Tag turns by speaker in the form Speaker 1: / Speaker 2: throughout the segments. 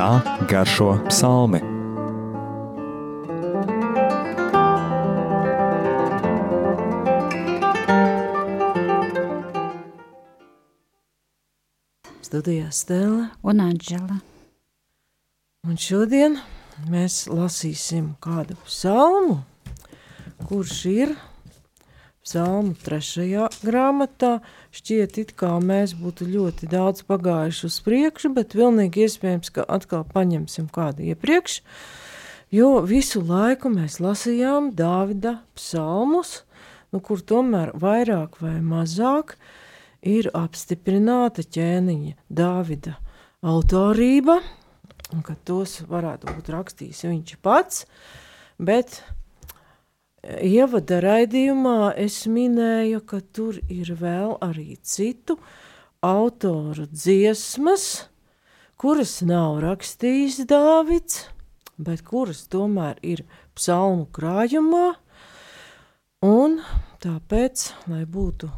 Speaker 1: kā garšo psalmi.
Speaker 2: Studijā Stela
Speaker 3: un Anģela.
Speaker 2: Un šodien mēs lasīsim kādu psalmu, kurš ir psalmu trešajā grāmatā. Šķiet, it kā mēs būtu ļoti daudz pagājuši uz priekšu, bet pilnīgi iespējams, ka atkal paņemsim kādu iepriekš, jo visu laiku mēs lasījām Dāvida psalmus, nu, kur tomēr vairāk vai mazāk ir apstiprināta ķēniņa Dāvida autorība, un ka tos varētu būt rakstījis viņš pats, bet Ievada raidījumā es minēju, ka tur ir vēl arī citu autoru dziesmas, kuras nav rakstījis Dāvids, bet kuras tomēr ir psalmu krājumā, un tāpēc, lai būtu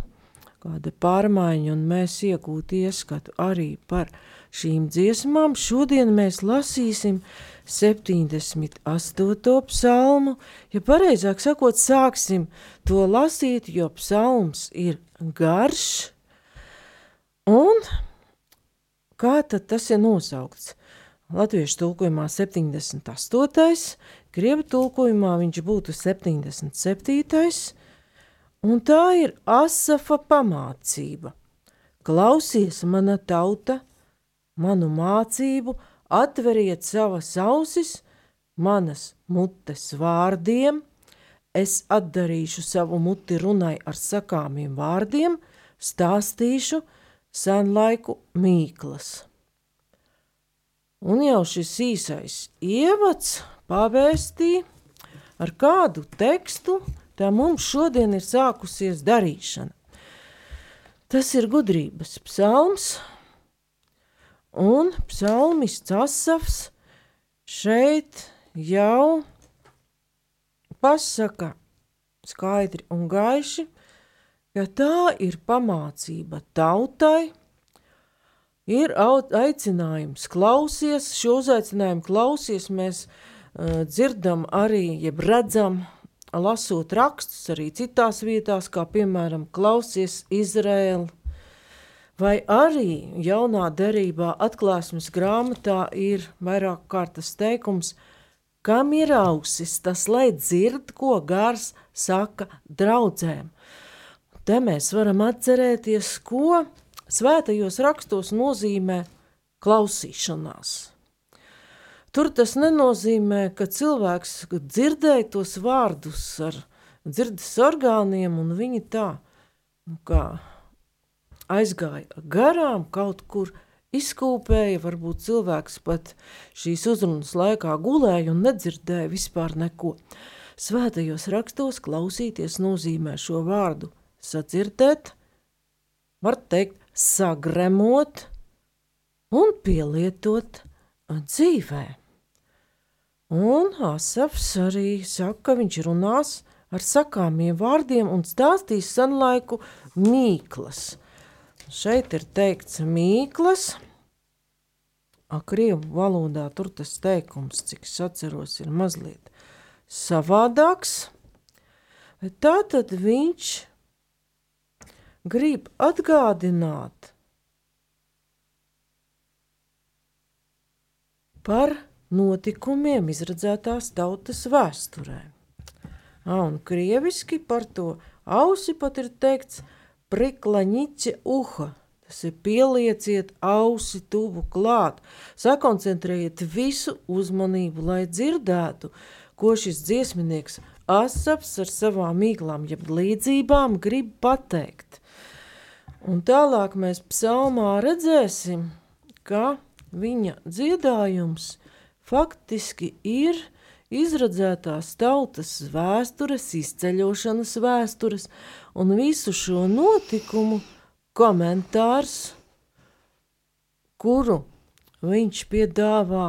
Speaker 2: kāda pārmaiņa un mēs iegūtu ieskatu arī par šīm dziesmām, šodien mēs lasīsim 78. psalmu, ja pareizāk sakot, sāksim to lasīt, jo psalms ir garš, un kā tad tas ir nosaukts? Latviešu tulkojumā 78. Krievu tulkojumā viņš būtu 77. Un tā ir Asafa pamācība. Klausies, mana tauta, manu mācību, atveriet savas ausis manas mutes vārdiem, es atdarīšu savu muti runai ar sakāmiem vārdiem, stāstīšu senlaiku mīklas. Un jau šis īsais ievads pavēstīja, ar kādu tekstu tā mums šodien ir sākusies darīšana. Tas ir gudrības psalms, Un psalmists Asafs šeit jau pasaka skaidri un gaiši, ka tā ir pamācība tautai, ir aicinājums klausies, šo uzaicinājumu klausies mēs uh, dzirdam arī, jeb redzam, lasot rakstus arī citās vietās, kā piemēram klausies Izraēlu, Vai arī jaunā derībā atklāsmes grāmatā ir vairāk kārtas teikums, kam ir ausis, tas lai dzird, ko gars saka draudzēm. Te mēs varam atcerēties, ko svētajos rakstos nozīmē klausīšanās. Tur tas nenozīmē, ka cilvēks dzirdēja tos vārdus ar dzirdes orgāniem un viņi tā, nu kā aizgāja garām kaut kur, izkūpēja, varbūt cilvēks pat šīs uzrunas laikā gulēja un nedzirdēja vispār neko. Svētajos rakstos klausīties nozīmē šo vārdu sadzirdēt, var teikt sagremot un pielietot dzīvē. Un Asafs arī saka, ka viņš runās ar sakāmiem vārdiem un stāstīs senlaiku mīklas – Šeit ir teikts mīklas, krievu valodā tur tas teikums, cik es atceros, ir mazliet savādāks. Tā tad viņš grib atgādināt par notikumiem izredzētās tautas vēsturē. Un krieviski par to ausi pat ir teikts – priklaņiķe uha. Tas ir pielieciet ausi tuvu klāt, sakoncentrējiet visu uzmanību, lai dzirdētu, ko šis dziesminieks Asaps ar savām mīklām, jeb līdzībām grib pateikt. Un tālāk mēs psalmā redzēsim, ka viņa dziedājums faktiski ir izradzētās tautas vēstures, izceļošanas vēstures, un visu šo notikumu komentārs, kuru viņš piedāvā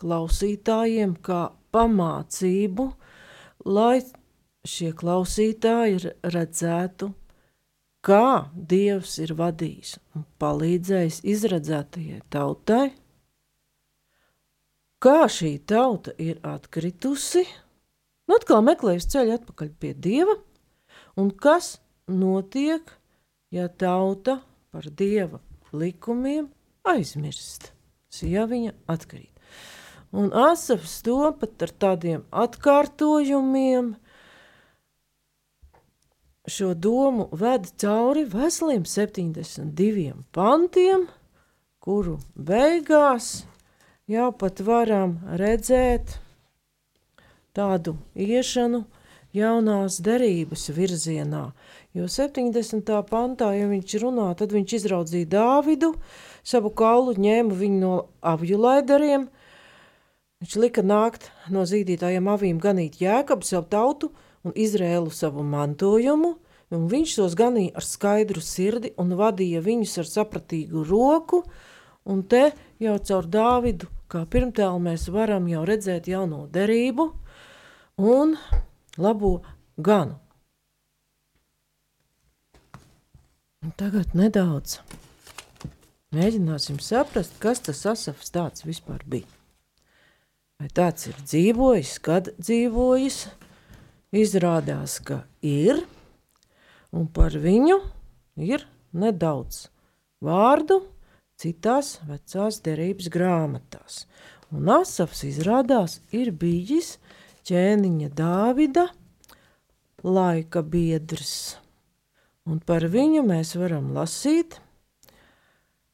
Speaker 2: klausītājiem kā pamācību, lai šie klausītāji redzētu, kā Dievs ir vadījis un palīdzējis izredzētajai tautai, kā šī tauta ir atkritusi, nu atkal meklējusi ceļu atpakaļ pie Dieva, un kas notiek, ja tauta par Dieva likumiem aizmirst, ja viņa atkrīt. Un Asafs to pat ar tādiem atkārtojumiem šo domu ved cauri veseliem 72 pantiem, kuru beigās jau pat varam redzēt tādu iešanu jaunās derības virzienā. Jo 70. pantā, ja viņš runā, tad viņš izraudzīja Dāvidu, savu kaulu ņēma viņu no avju laidariem, viņš lika nākt no zīdītājiem avīm ganīt Jēkabu savu tautu un Izrēlu savu mantojumu, un viņš tos ganīja ar skaidru sirdi un vadīja viņus ar sapratīgu roku, un te jau caur Dāvidu, kā pirmtēlu mēs varam jau redzēt jauno derību un labo ganu. Tagad nedaudz mēģināsim saprast, kas tas asafs tāds vispār bija. Vai tāds ir dzīvojis, kad dzīvojis, izrādās, ka ir, un par viņu ir nedaudz vārdu citās vecās derības grāmatās. Un Asafs izrādās ir bijis ķēniņa Dāvida laika biedrs un par viņu mēs varam lasīt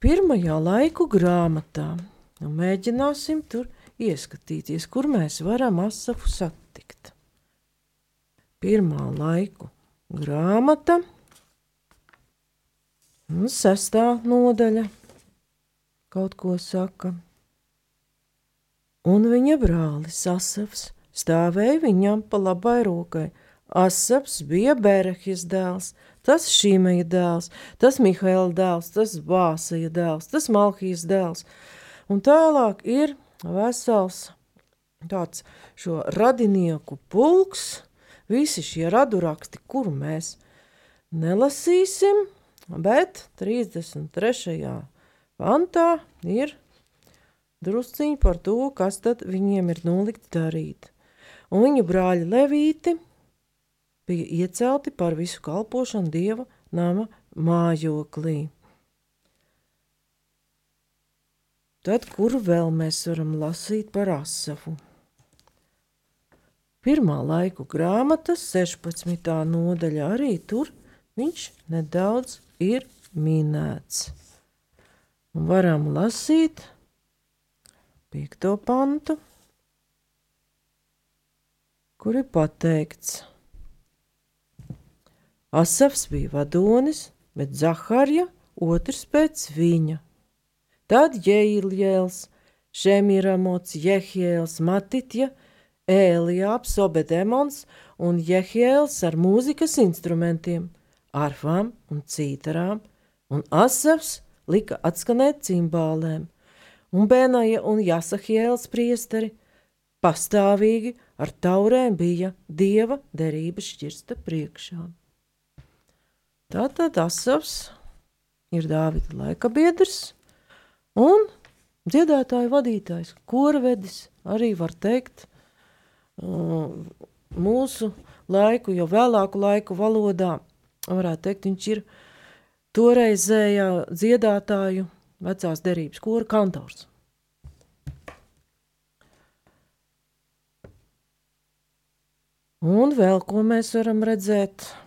Speaker 2: pirmajā laiku grāmatā. Un mēģināsim tur ieskatīties, kur mēs varam asafu satikt. Pirmā laiku grāmata un sestā nodaļa kaut ko saka. Un viņa brālis Asafs stāvēja viņam pa labai rokai. Asafs bija Berehis dēls, tas Šīmeja dēls, tas Mihaila dēls, tas Bāsaja dēls, tas Malhijas dēls. Un tālāk ir vesels tāds šo radinieku pulks, visi šie raduraksti, kuru mēs nelasīsim, bet 33. Pantā ir drusciņi par to, kas tad viņiem ir nolikt darīt. Un viņu brāļi Levīti – bija iecelti par visu kalpošanu dieva nama mājoklī. Tad, kuru vēl mēs varam lasīt par asafu? Pirmā laiku grāmatas, 16. nodaļa, arī tur viņš nedaudz ir minēts. Varam lasīt piekto pantu, kur ir pateikts – Asafs bija vadonis, bet Zaharja otrs pēc viņa. Tad Jēliels, Šemiramots, Jehiels, Matitja, Ēlijāps, Obedemons un Jehiels ar mūzikas instrumentiem, arfām un cītarām, un Asafs lika atskanēt cimbālēm, un Benaja un Jasahiels priesteri pastāvīgi ar taurēm bija dieva derības šķirsta priekšā. Tātad Asavs ir Dāvida laika biedrs un dziedātāju vadītājs, korvedis, arī var teikt, mūsu laiku, jau vēlāku laiku valodā, varētu teikt, viņš ir toreizējā dziedātāju vecās derības kora kantors. Un vēl ko mēs varam redzēt –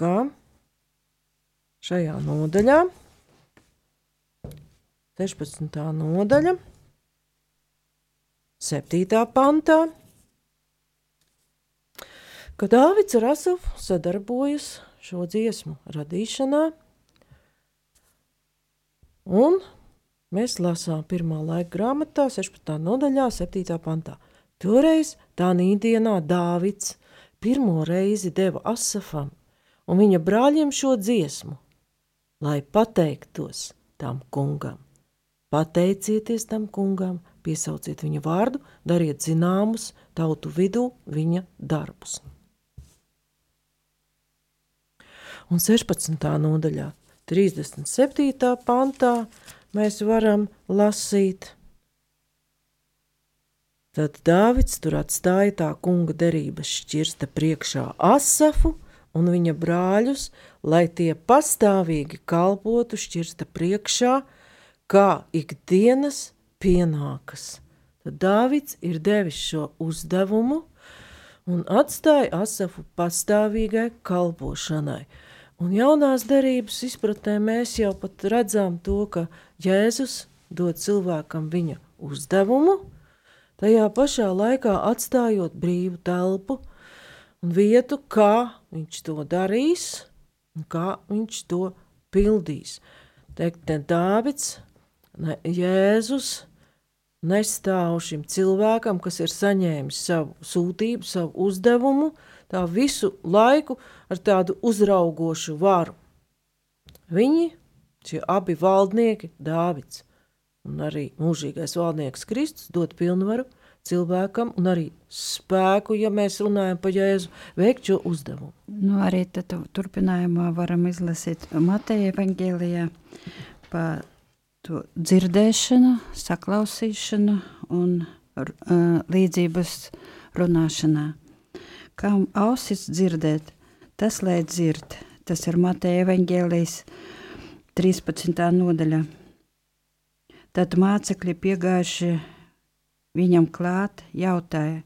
Speaker 2: ka šajā nodaļā, 16. nodaļa, 7. pantā, ka Dāvids ar Asafu sadarbojas šo dziesmu radīšanā, un mēs lasām pirmā laika grāmatā, 16. nodaļā, 7. pantā. Toreiz tā nīdienā Dāvids pirmo reizi deva Asafam un viņa brāļiem šo dziesmu, lai pateiktos tam kungam. Pateicieties tam kungam, piesauciet viņa vārdu, dariet zināmus tautu vidū viņa darbus. Un 16. nodaļā, 37. pantā, mēs varam lasīt. Tad Dāvids tur atstāja tā kunga derības šķirsta priekšā Asafu un viņa brāļus, lai tie pastāvīgi kalpotu šķirsta priekšā, kā ikdienas pienākas. Tad Dāvids ir devis šo uzdevumu un atstāja Asafu pastāvīgai kalpošanai. Un jaunās derības izpratnē mēs jau pat redzam to, ka Jēzus dod cilvēkam viņa uzdevumu, tajā pašā laikā atstājot brīvu telpu un vietu, kā viņš to darīs un kā viņš to pildīs. Teikt, ne Dāvids, ne Jēzus nestāv šim cilvēkam, kas ir saņēmis savu sūtību, savu uzdevumu, tā visu laiku ar tādu uzraugošu varu. Viņi, šie abi valdnieki, Dāvids un arī mūžīgais valdnieks Kristus dod pilnvaru cilvēkam un arī spēku, ja mēs runājam par Jēzu, veikt šo uzdevumu.
Speaker 3: Nu, arī turpinājumā varam izlasīt Mateja evaņģēlijā par to dzirdēšanu, saklausīšanu un uh, līdzības runāšanā. Kam ausis dzirdēt, tas lai dzird. Tas ir Mateja evaņģēlijas 13. nodaļa. Tad mācekļi piegājuši viņam klāt, jautāja,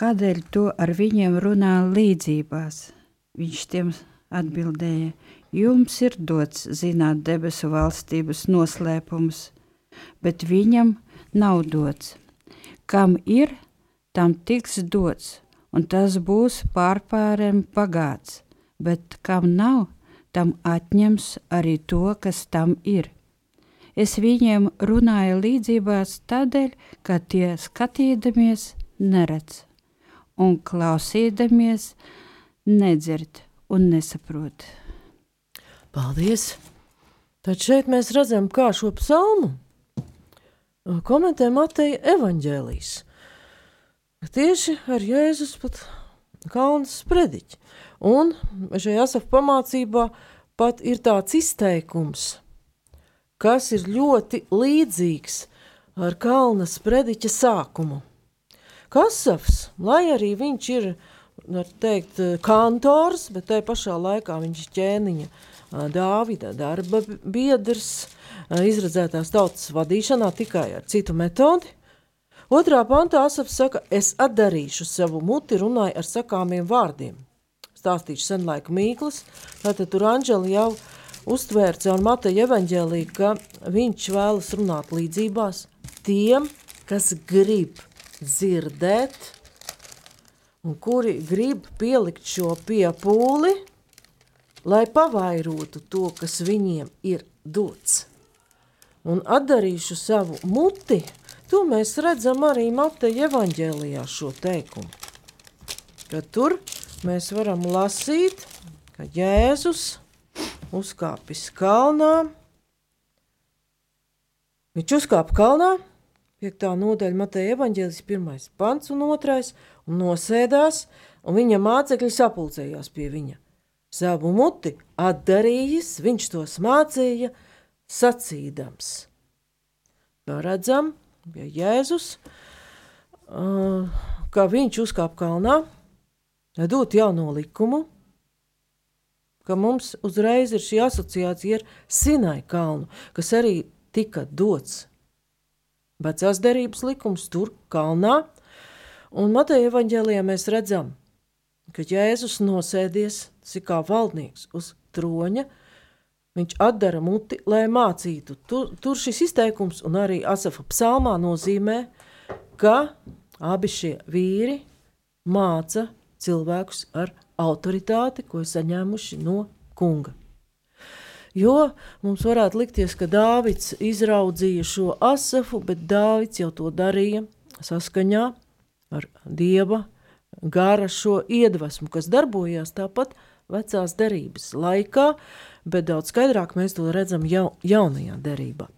Speaker 3: kādēļ to ar viņiem runā līdzībās. Viņš tiem atbildēja, jums ir dots zināt debesu valstības noslēpumus, bet viņam nav dots. Kam ir, tam tiks dots, un tas būs pārpārēm pagāts, bet kam nav, tam atņems arī to, kas tam ir. Es viņiem runāju līdzībās tādēļ, ka tie skatīdamies neredz, un klausīdamies nedzird un nesaprot.
Speaker 2: Paldies! Tad šeit mēs redzam, kā šo psalmu komentē Mateja evaņģēlijas. Tieši ar Jēzus pat kalnas sprediķi. Un šajā asaf pamācībā pat ir tāds izteikums – kas ir ļoti līdzīgs ar kalna sprediķa sākumu. Kasavs, lai arī viņš ir, var teikt, kantors, bet tai pašā laikā viņš ķēniņa Dāvida darba biedrs, izredzētās tautas vadīšanā tikai ar citu metodi. Otrā pantā Asafs saka, es atdarīšu savu muti runāju ar sakāmiem vārdiem. Stāstīšu senlaiku mīklas, tātad tur Anģeli jau uztvēra caur Mateja evaņģēlī, ka viņš vēlas runāt līdzībās tiem, kas grib dzirdēt un kuri grib pielikt šo piepūli, lai pavairotu to, kas viņiem ir dots. Un atdarīšu savu muti, to mēs redzam arī Mateja evaņģēlijā šo teikumu. Ka tur mēs varam lasīt, ka Jēzus – uzkāpis kalnā. Viņš uzkāpa kalnā, 5. nodaļa Mateja evaņģēlis, 1. pants un 2. un nosēdās, un viņa mācekļi sapulcējās pie viņa. Savu muti atdarījis, viņš tos mācīja, sacīdams. Kā redzam, bija Jēzus, kā viņš uzkāpa kalnā, dot jauno likumu, ka mums uzreiz ir šī asociācija ar Sinai kalnu, kas arī tika dots vecās derības likums tur kalnā, un Mateja evaņģēlijā mēs redzam, ka Jēzus nosēdies, tas ir kā valdnieks uz troņa, viņš atdara muti, lai mācītu. Tur, tur šis izteikums un arī Asafa psalmā nozīmē, ka abi šie vīri māca cilvēkus ar autoritāti, ko ir saņēmuši no kunga. Jo mums varētu likties, ka Dāvids izraudzīja šo asafu, bet Dāvids jau to darīja saskaņā ar dieva gara šo iedvesmu, kas darbojās tāpat vecās derības laikā, bet daudz skaidrāk mēs to redzam jau, jaunajā derībā.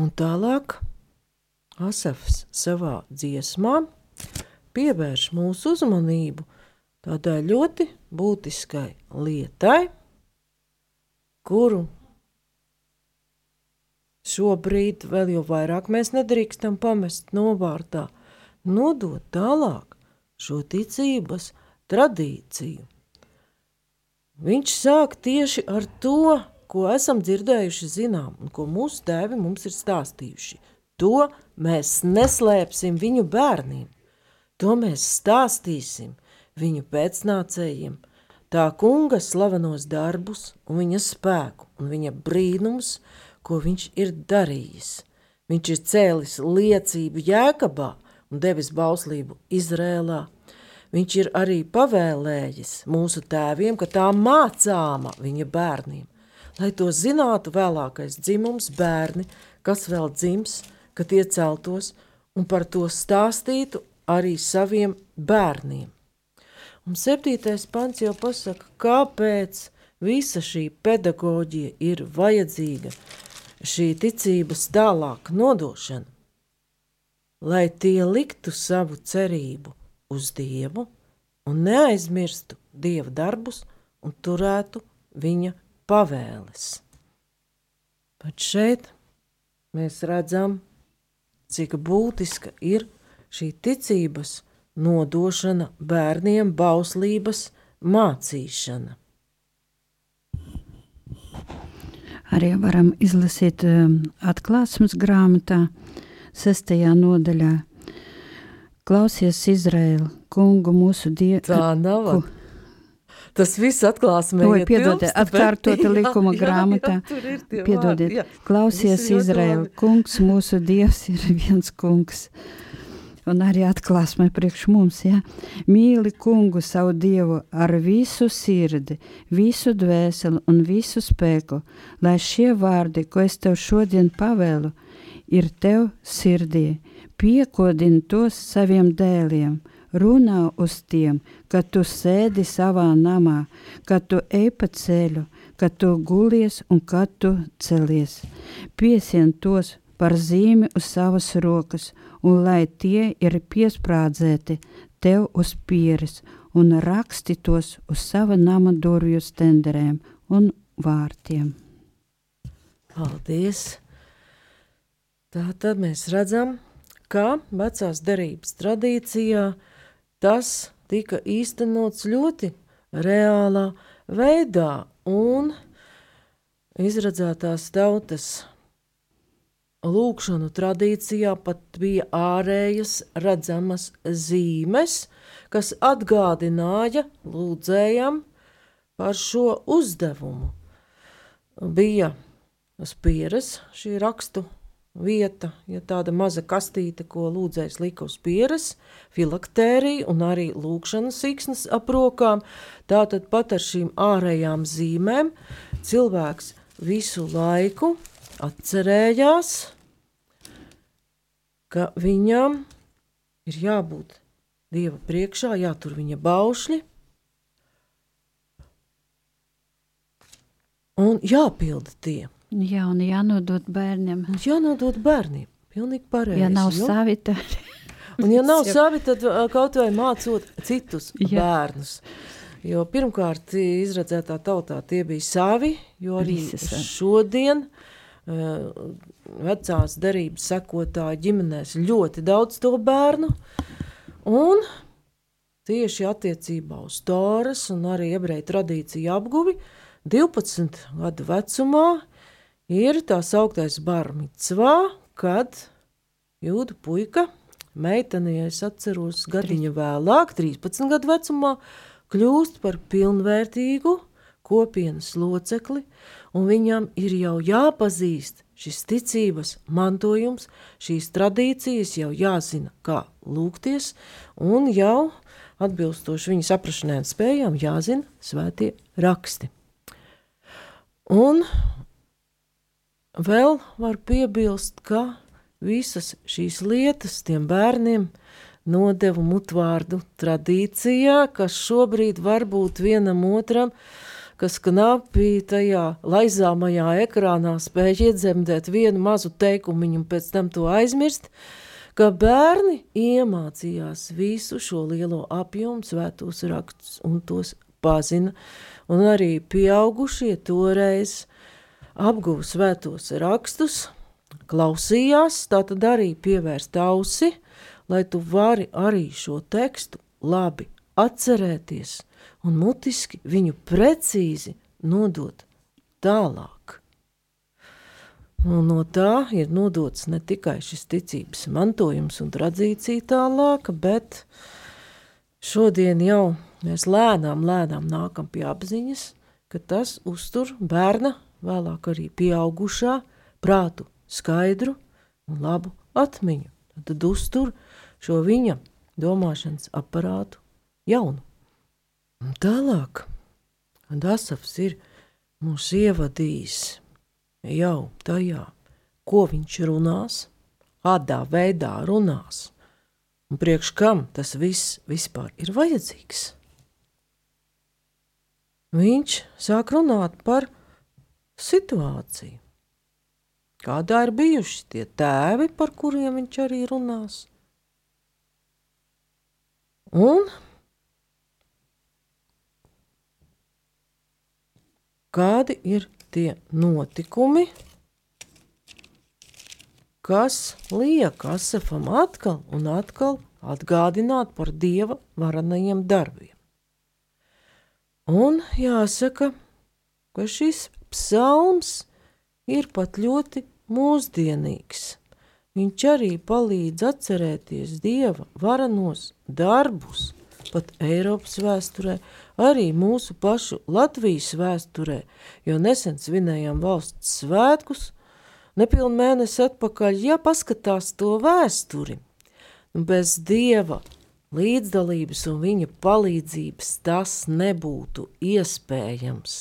Speaker 2: Un tālāk Asafs savā dziesmā pievērš mūsu uzmanību tādai ļoti būtiskai lietai, kuru šobrīd vēl jau vairāk mēs nedrīkstam pamest novārtā, nodot tālāk šo ticības tradīciju. Viņš sāk tieši ar to, ko esam dzirdējuši, zinām, un ko mūsu tēvi mums ir stāstījuši. To mēs neslēpsim viņu bērniem, to mēs stāstīsim viņu pēcnācējiem, tā kunga slavenos darbus un viņa spēku un viņa brīnums, ko viņš ir darījis. Viņš ir cēlis liecību Jēkabā un devis bauslību Izrēlā. Viņš ir arī pavēlējis mūsu tēviem, ka tā mācāma viņa bērniem, lai to zinātu vēlākais dzimums bērni, kas vēl dzims, ka tie celtos un par to stāstītu arī saviem bērniem. Un septītais pants jau pasaka, kāpēc visa šī pedagoģija ir vajadzīga, šī ticības tālāk nodošana, lai tie liktu savu cerību uz Dievu un neaizmirstu Dieva darbus un turētu viņa pavēles. Pat šeit mēs redzam, cik būtiska ir šī ticības nodošana bērniem, bauslības mācīšana.
Speaker 3: Arī varam izlasīt um, atklāsmes grāmatā, sestajā nodaļā. Klausies, Izraēla, kungu mūsu dievu.
Speaker 2: Tā nav. Ku, Tas viss atklāsmē.
Speaker 3: Oi, piedodiet, atkārtota likuma jā, grāmatā. Jā, jā, piedodiet, jā. klausies, Izraēla, kungs, mūsu dievs ir viens kungs. Un arī atklāsmē priekš mums, ja? Mīli kungu savu dievu ar visu sirdi, visu dvēseli un visu spēku, lai šie vārdi, ko es tev šodien pavēlu, ir tev sirdī, piekodini tos saviem dēliem, runā uz tiem, kad tu sēdi savā namā, kad tu ej pa ceļu, kad tu gulies un kad tu celies. Piesien tos par zīmi uz savas rokas, un lai tie ir piesprādzēti tev uz pieres, un raksti tos uz sava nama durvju stenderēm un vārtiem.
Speaker 2: Paldies! Tā tad mēs redzam, ka vecās derības tradīcijā tas tika īstenots ļoti reālā veidā, un izradzētās tautas lūkšanu tradīcijā pat bija ārējas redzamas zīmes, kas atgādināja lūdzējam par šo uzdevumu. Bija uz pieres šī rakstu vieta, ja tāda maza kastīte, ko lūdzējs lika uz pieres, filaktērija un arī lūkšanas siksnas aprokām, tātad pat ar šīm ārējām zīmēm cilvēks visu laiku atcerējās, ka viņam ir jābūt Dieva priekšā, jātur viņa baušļi un jāpilda tie.
Speaker 3: Jā, un jānodod bērniem.
Speaker 2: Un jānodod bērniem. Pilnīgi pareizi.
Speaker 3: Ja nav
Speaker 2: jo?
Speaker 3: savi, tad.
Speaker 2: un ja nav savi, tad kaut vai mācot citus Jā. bērnus. Jo pirmkārt, izredzētā tautā tie bija savi, jo arī šodien uh, vecās derības sekotāju ģimenēs ļoti daudz to bērnu. Un tieši attiecībā uz Toras un arī ebreju tradīciju apguvi 12 gadu vecumā ir tā sauktais barmicvā, kad jūda puika, meitene, ja es atceros gadiņa vēlāk, 13 gadu vecumā, kļūst par pilnvērtīgu kopienas locekli, un viņam ir jau jāpazīst šis ticības mantojums, šīs tradīcijas jau jāzina, kā lūgties, un jau atbilstoši viņa saprašanai un spējām jāzina svētie raksti. Un Vēl var piebilst, ka visas šīs lietas tiem bērniem nodevu mutvārdu tradīcijā, kas šobrīd varbūt vienam otram, kas knapi tajā laizāmajā ekrānā spēj iedzemdēt vienu mazu teikumiņu un pēc tam to aizmirst, ka bērni iemācījās visu šo lielo apjomu svētos rakstus un tos pazina, un arī pieaugušie toreiz apguva svētos rakstus, klausījās, tā tad arī pievērst ausi, lai tu vari arī šo tekstu labi atcerēties un mutiski viņu precīzi nodot tālāk. Un no tā ir nodots ne tikai šis ticības mantojums un tradīcija tālāka, bet šodien jau mēs lēnām, lēnām nākam pie apziņas, ka tas uztur bērna, vēlāk arī pieaugušā, prātu skaidru un labu atmiņu. Tad uztur šo viņa domāšanas aparātu jaunu. Un tālāk, un Dasavs ir mūs ievadījis jau tajā, ko viņš runās, kādā veidā runās, un priekš kam tas viss vispār ir vajadzīgs. Viņš sāk runāt par situāciju, kādā ir bijuši tie tēvi, par kuriem viņš arī runās. Un kādi ir tie notikumi, kas liek Asafam atkal un atkal atgādināt par dieva varenajiem darbiem. Un jāsaka, ka šis psalms ir pat ļoti mūsdienīgs. Viņš arī palīdz atcerēties dieva varenos darbus, pat Eiropas vēsturē, arī mūsu pašu Latvijas vēsturē, jo nesen svinējām valsts svētkus, nepilnu mēnesi atpakaļ, ja paskatās to vēsturi, nu, bez Dieva līdzdalības un viņa palīdzības tas nebūtu iespējams.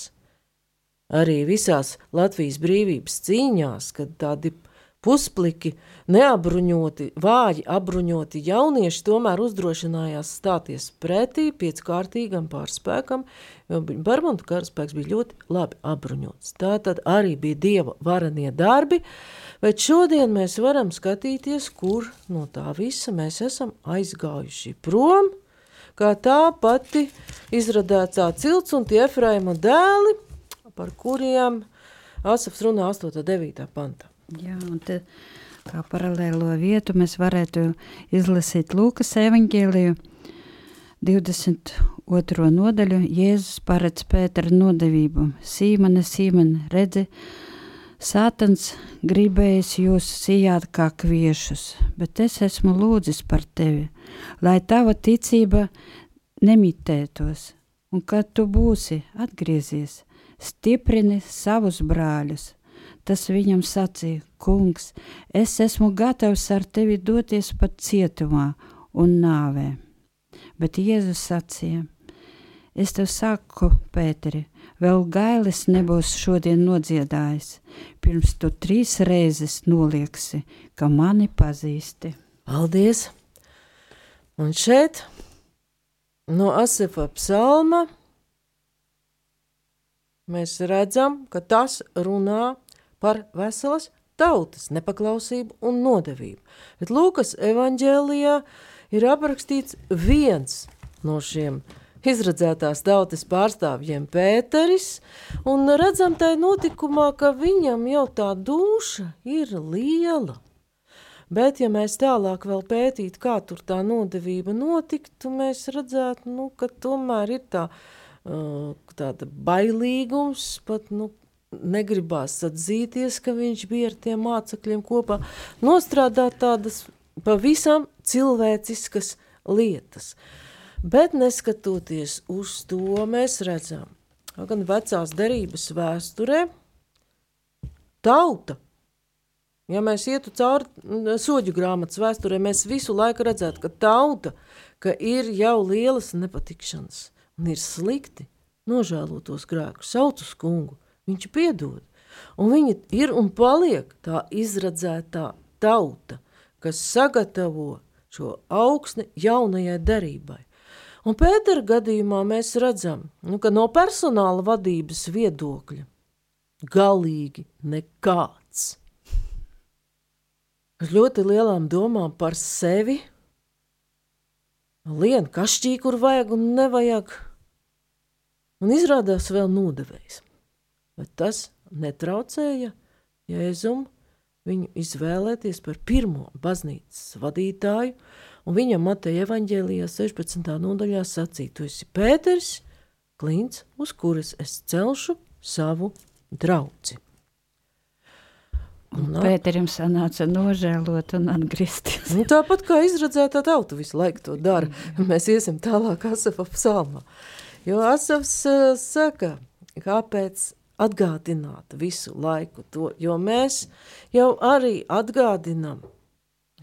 Speaker 2: Arī visās Latvijas brīvības cīņās, kad tādi Puspliki, neapbruņoti, vāji apbruņoti jaunieši tomēr uzdrošinājās stāties pretī pieckārtīgam pārspēkam, jo Barmontu karaspēks bija ļoti labi apbruņots. Tā tad arī bija dieva varanie darbi, bet šodien mēs varam skatīties, kur no tā visa mēs esam aizgājuši prom, kā tā pati izradētā cilts un tie Efraima dēli, par kuriem Asafs runā 8. 9. pantā.
Speaker 3: Jā, un te, kā paralēlo vietu mēs varētu izlasīt Lūkas evaņģēliju 22. nodaļu. Jēzus paredz Pētera nodevību. Sīmane, Sīmane, redzi, Sātans gribējis jūs sijāt kā kviešus, bet es esmu lūdzis par tevi, lai tava ticība nemitētos, un kad tu būsi atgriezies, stiprini savus brāļus, Tas viņam sacīja: Kungs, es esmu gatavs ar tevi doties pat cietumā un nāvē. Bet Jēzus sacīja: Es tev saku, Pēteri, vēl gailis nebūs šodien nodziedājis, pirms tu trīs reizes nolieksi, ka mani pazīsti.
Speaker 2: Paldies! Un šeit no Asefa psalma mēs redzam, ka tas runā par veselas tautas nepaklausību un nodevību. Bet Lūkas evaņģēlijā ir aprakstīts viens no šiem izradzētās tautas pārstāvjiem Pēteris, un redzam tai notikumā, ka viņam jau tā duša ir liela. Bet, ja mēs tālāk vēl pētītu, kā tur tā nodevība notiktu, mēs redzētu, nu, ka tomēr ir tā, uh, tāda bailīgums, pat, nu, negribās atzīties, ka viņš bija ar tiem mācekļiem kopā, nostrādāt tādas pavisam cilvēciskas lietas. Bet neskatoties uz to, mēs redzam, gan vecās derības vēsturē, tauta, ja mēs ietu cauri soģu grāmatas vēsturē, mēs visu laiku redzētu, ka tauta, ka ir jau lielas nepatikšanas un ir slikti nožēlotos grēkus, sauc uz kungu, Viņš piedod. Un viņa ir un paliek tā izradzētā tauta, kas sagatavo šo augsni jaunajai derībai. Un Pētera gadījumā mēs redzam, nu, ka no personāla vadības viedokļa galīgi nekāds. Ar ļoti lielām domām par sevi, lien kašķī, kur vajag un nevajag, un izrādās vēl nodevējs bet tas netraucēja Jēzum viņu izvēlēties par pirmo baznīcas vadītāju, un viņam Mateja evaņģēlijā 16. nodaļā sacīt, tu esi Pēters, klints, uz kuras es celšu savu draugu.
Speaker 3: Un, Pēterim sanāca nožēlot un atgriezties.
Speaker 2: Nu, tāpat kā izredzētā tauta visu laiku to dara, mēs iesim tālāk Asafa psalmā. Jo Asafs uh, saka, kāpēc atgādināt visu laiku to, jo mēs jau arī atgādinam,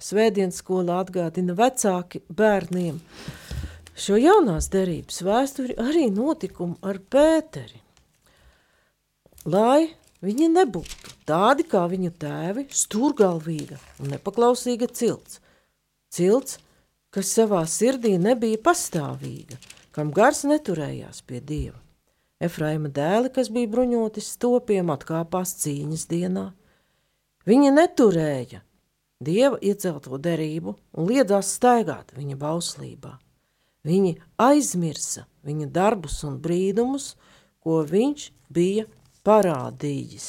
Speaker 2: svētdienas skolā atgādina vecāki bērniem šo jaunās derības vēsturi arī notikumu ar Pēteri. Lai Viņi nebūtu tādi kā viņu tēvi, stūrgalvīga un nepaklausīga cilts. Cilts, kas savā sirdī nebija pastāvīga, kam gars neturējās pie dieva. Efraima dēli, kas bija bruņoti stopiem, atkāpās cīņas dienā. Viņi neturēja dieva iecelto derību un liedzās staigāt viņa bauslībā. Viņi aizmirsa viņa darbus un brīdumus, ko viņš bija parādījis.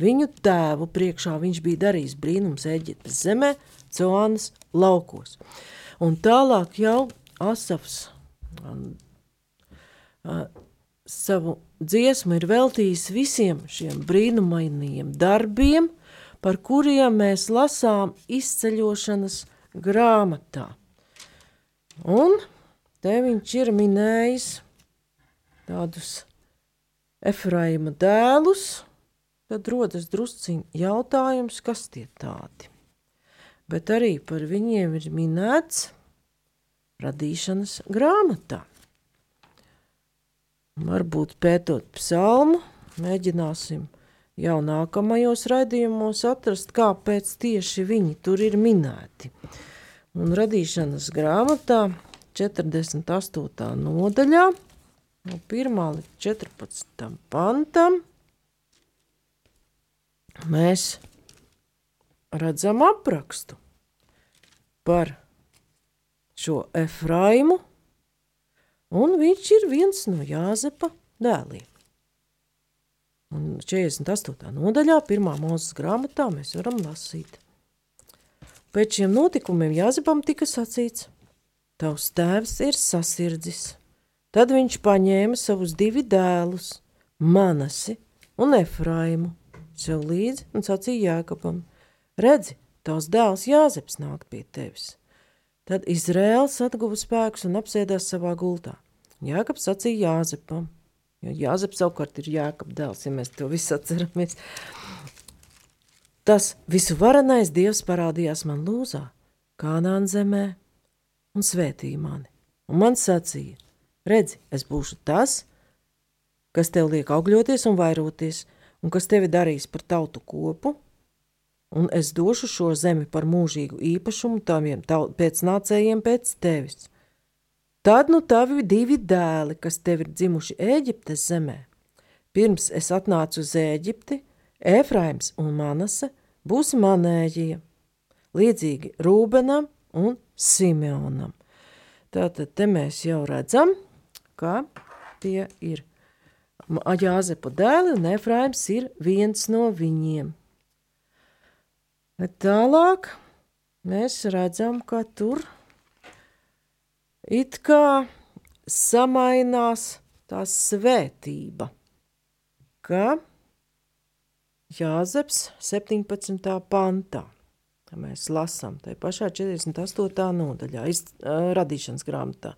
Speaker 2: Viņu tēvu priekšā viņš bija darījis brīnums Eģiptes zemē, Coānas laukos. Un tālāk jau Asafs savu dziesmu ir veltījis visiem šiem brīnumainiem darbiem, par kuriem mēs lasām izceļošanas grāmatā. Un te viņš ir minējis tādus Efraima dēlus, tad rodas drusciņ jautājums, kas tie tādi. Bet arī par viņiem ir minēts radīšanas grāmatā. Varbūt pētot psalmu, mēģināsim jau nākamajos raidījumos atrast, kāpēc tieši viņi tur ir minēti. Un radīšanas grāmatā 48. nodaļā no 1 līdz 14 pantam mēs redzam aprakstu par šo Efraimu, un viņš ir viens no Jāzepa dēliem. Un 48. nodaļā, pirmā mūzes grāmatā, mēs varam lasīt. Pēc šiem notikumiem Jāzepam tika sacīts, tavs tēvs ir sasirdzis – Tad viņš paņēma savus divi dēlus, Manasi un Efraimu, sev līdzi un sacīja Jākapam: Redzi, tavs dēls Jāzeps nāk pie tevis. Tad Izrēls atguva spēkus un apsēdās savā gultā. Jākaps sacīja Jāzepam, jo Jāzeps savukārt ir Jākapa dēls, ja mēs to visu atceramies. Tas visu varenais Dievs parādījās man lūzā, Kānāna zemē, un svētīja mani, un man sacīja – Redzi, es būšu tas, kas tev liek augļoties un vairoties, un kas tevi darīs par tautu kopu, un es došu šo zemi par mūžīgu īpašumu taviem pēcnācējiem pēc tevis. Tad nu tavi divi dēli, kas tev ir dzimuši Ēģiptes zemē. Pirms es atnācu uz Ēģipti, Efraims un Manase būs manējie, līdzīgi Rūbenam un Simeonam. Tātad te mēs jau redzam, ka tie ir Jāzepa dēli un Efraims ir viens no viņiem. Tālāk mēs redzam, ka tur it kā samainās tā svētība, ka Jāzeps 17. pantā. Mēs lasām tajā pašā 48. nodaļā, iz, uh, radīšanas grāmatā.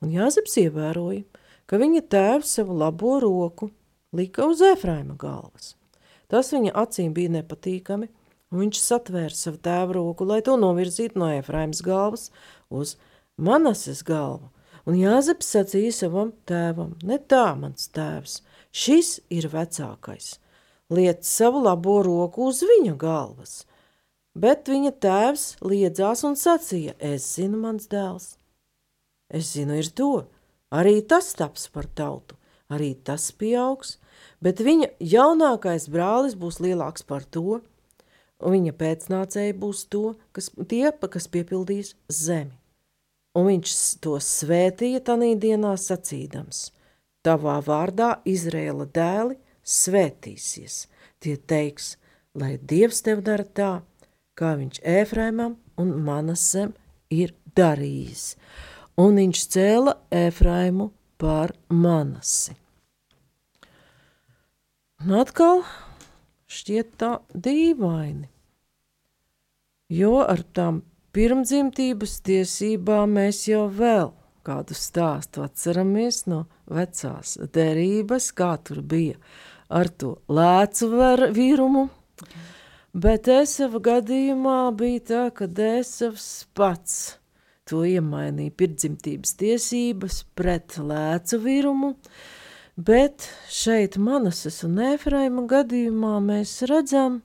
Speaker 2: Un Jāzeps ievēroja, ka viņa tēvs savu labo roku lika uz Efraima galvas. Tas viņa acīm bija nepatīkami, un viņš satvēra savu tēva roku, lai to novirzītu no Efraimas galvas uz Manases galvu. Un Jāzeps sacīja savam tēvam, ne tā, mans tēvs, šis ir vecākais. Liec savu labo roku uz viņa galvas. Bet viņa tēvs liedzās un sacīja, es zinu, mans dēls, Es zinu, ir to, arī tas taps par tautu, arī tas pieaugs, bet viņa jaunākais brālis būs lielāks par to, un viņa pēcnācēji būs to, kas, tie, kas piepildīs zemi. Un viņš to svētīja tanī dienā sacīdams, tavā vārdā Izrēla dēli svētīsies, tie teiks, lai Dievs tev dara tā, kā viņš Efraimam un Manasem ir darījis. Un viņš cēla Efraimu pār Manasi. Un atkal šķiet tā dīvaini, jo ar tām pirmdzimtības tiesībām mēs jau vēl kādu stāstu atceramies no vecās derības, kā tur bija ar to lēcu vīrumu, bet Esava gadījumā bija tā, ka Esavs pats to iemainīja pirdzimtības tiesības pret lēcu vīrumu, bet šeit Manasas un Efraima gadījumā mēs redzam,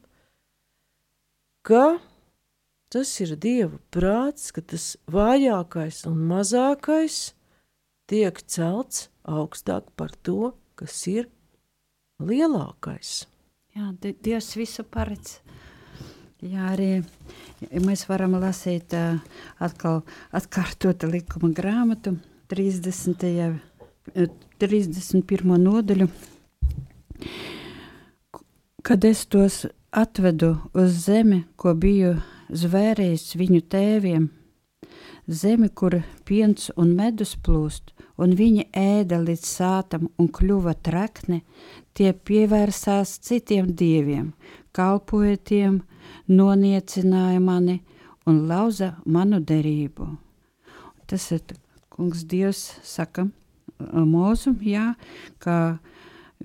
Speaker 2: ka Tas ir Dieva prāts, ka tas vājākais un mazākais tiek celts augstāk par to, kas ir lielākais.
Speaker 3: Jā, Dievs visu paredz. Jā, arī mēs varam lasīt atkal atkārtotu likuma grāmatu 30. 31. nodaļu, kad es tos atvedu uz zemi, ko biju zvērējis viņu tēviem, zemi, kur piens un medus plūst, un viņi ēda līdz sātam un kļuva trakni, tie pievērsās citiem dieviem, kalpoja tiem, noniecināja mani un lauza manu derību. Tas ir kungs Dievs saka mūzum, jā, ka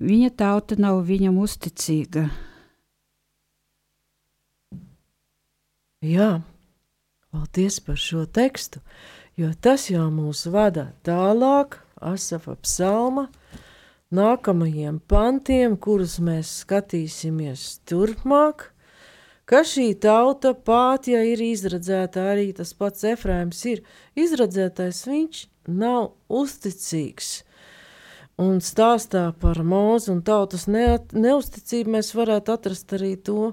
Speaker 3: viņa tauta nav viņam uzticīga,
Speaker 2: Jā, paldies par šo tekstu, jo tas jau mūs vada tālāk, Asafa psalma, nākamajiem pantiem, kurus mēs skatīsimies turpmāk, ka šī tauta pat, ja ir izradzēta, arī tas pats Efraims ir izradzētais, viņš nav uzticīgs. Un stāstā par mūzu un tautas neusticību mēs varētu atrast arī to,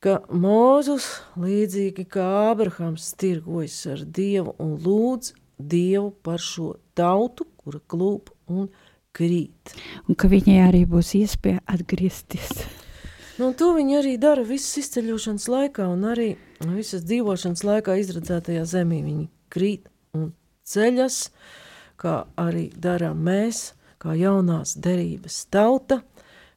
Speaker 2: ka Mūzus, līdzīgi kā Ābrahams, tirgojas ar Dievu un lūdz Dievu par šo tautu, kura klūp un krīt.
Speaker 3: Un ka viņai arī būs iespēja atgriezties.
Speaker 2: Nu, to viņi arī dara visas izceļošanas laikā un arī visas dzīvošanas laikā izradzētajā zemī. Viņi krīt ceļas, kā arī darām mēs, kā jaunās derības tauta –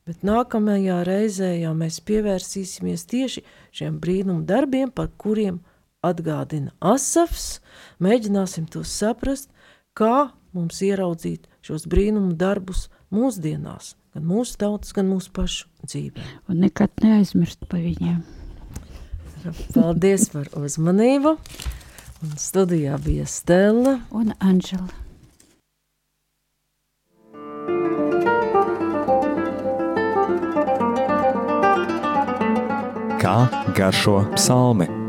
Speaker 2: bet nākamajā reizē jau mēs pievērsīsimies tieši šiem brīnumu darbiem, par kuriem atgādina Asafs. Mēģināsim to saprast, kā mums ieraudzīt šos brīnumu darbus mūsdienās, gan mūsu tautas, gan mūsu pašu dzīvē.
Speaker 3: Un nekad neaizmirst par viņiem.
Speaker 2: Paldies par uzmanību. Un studijā bija Stela
Speaker 3: un Anžela.
Speaker 1: kā garšo psalmi.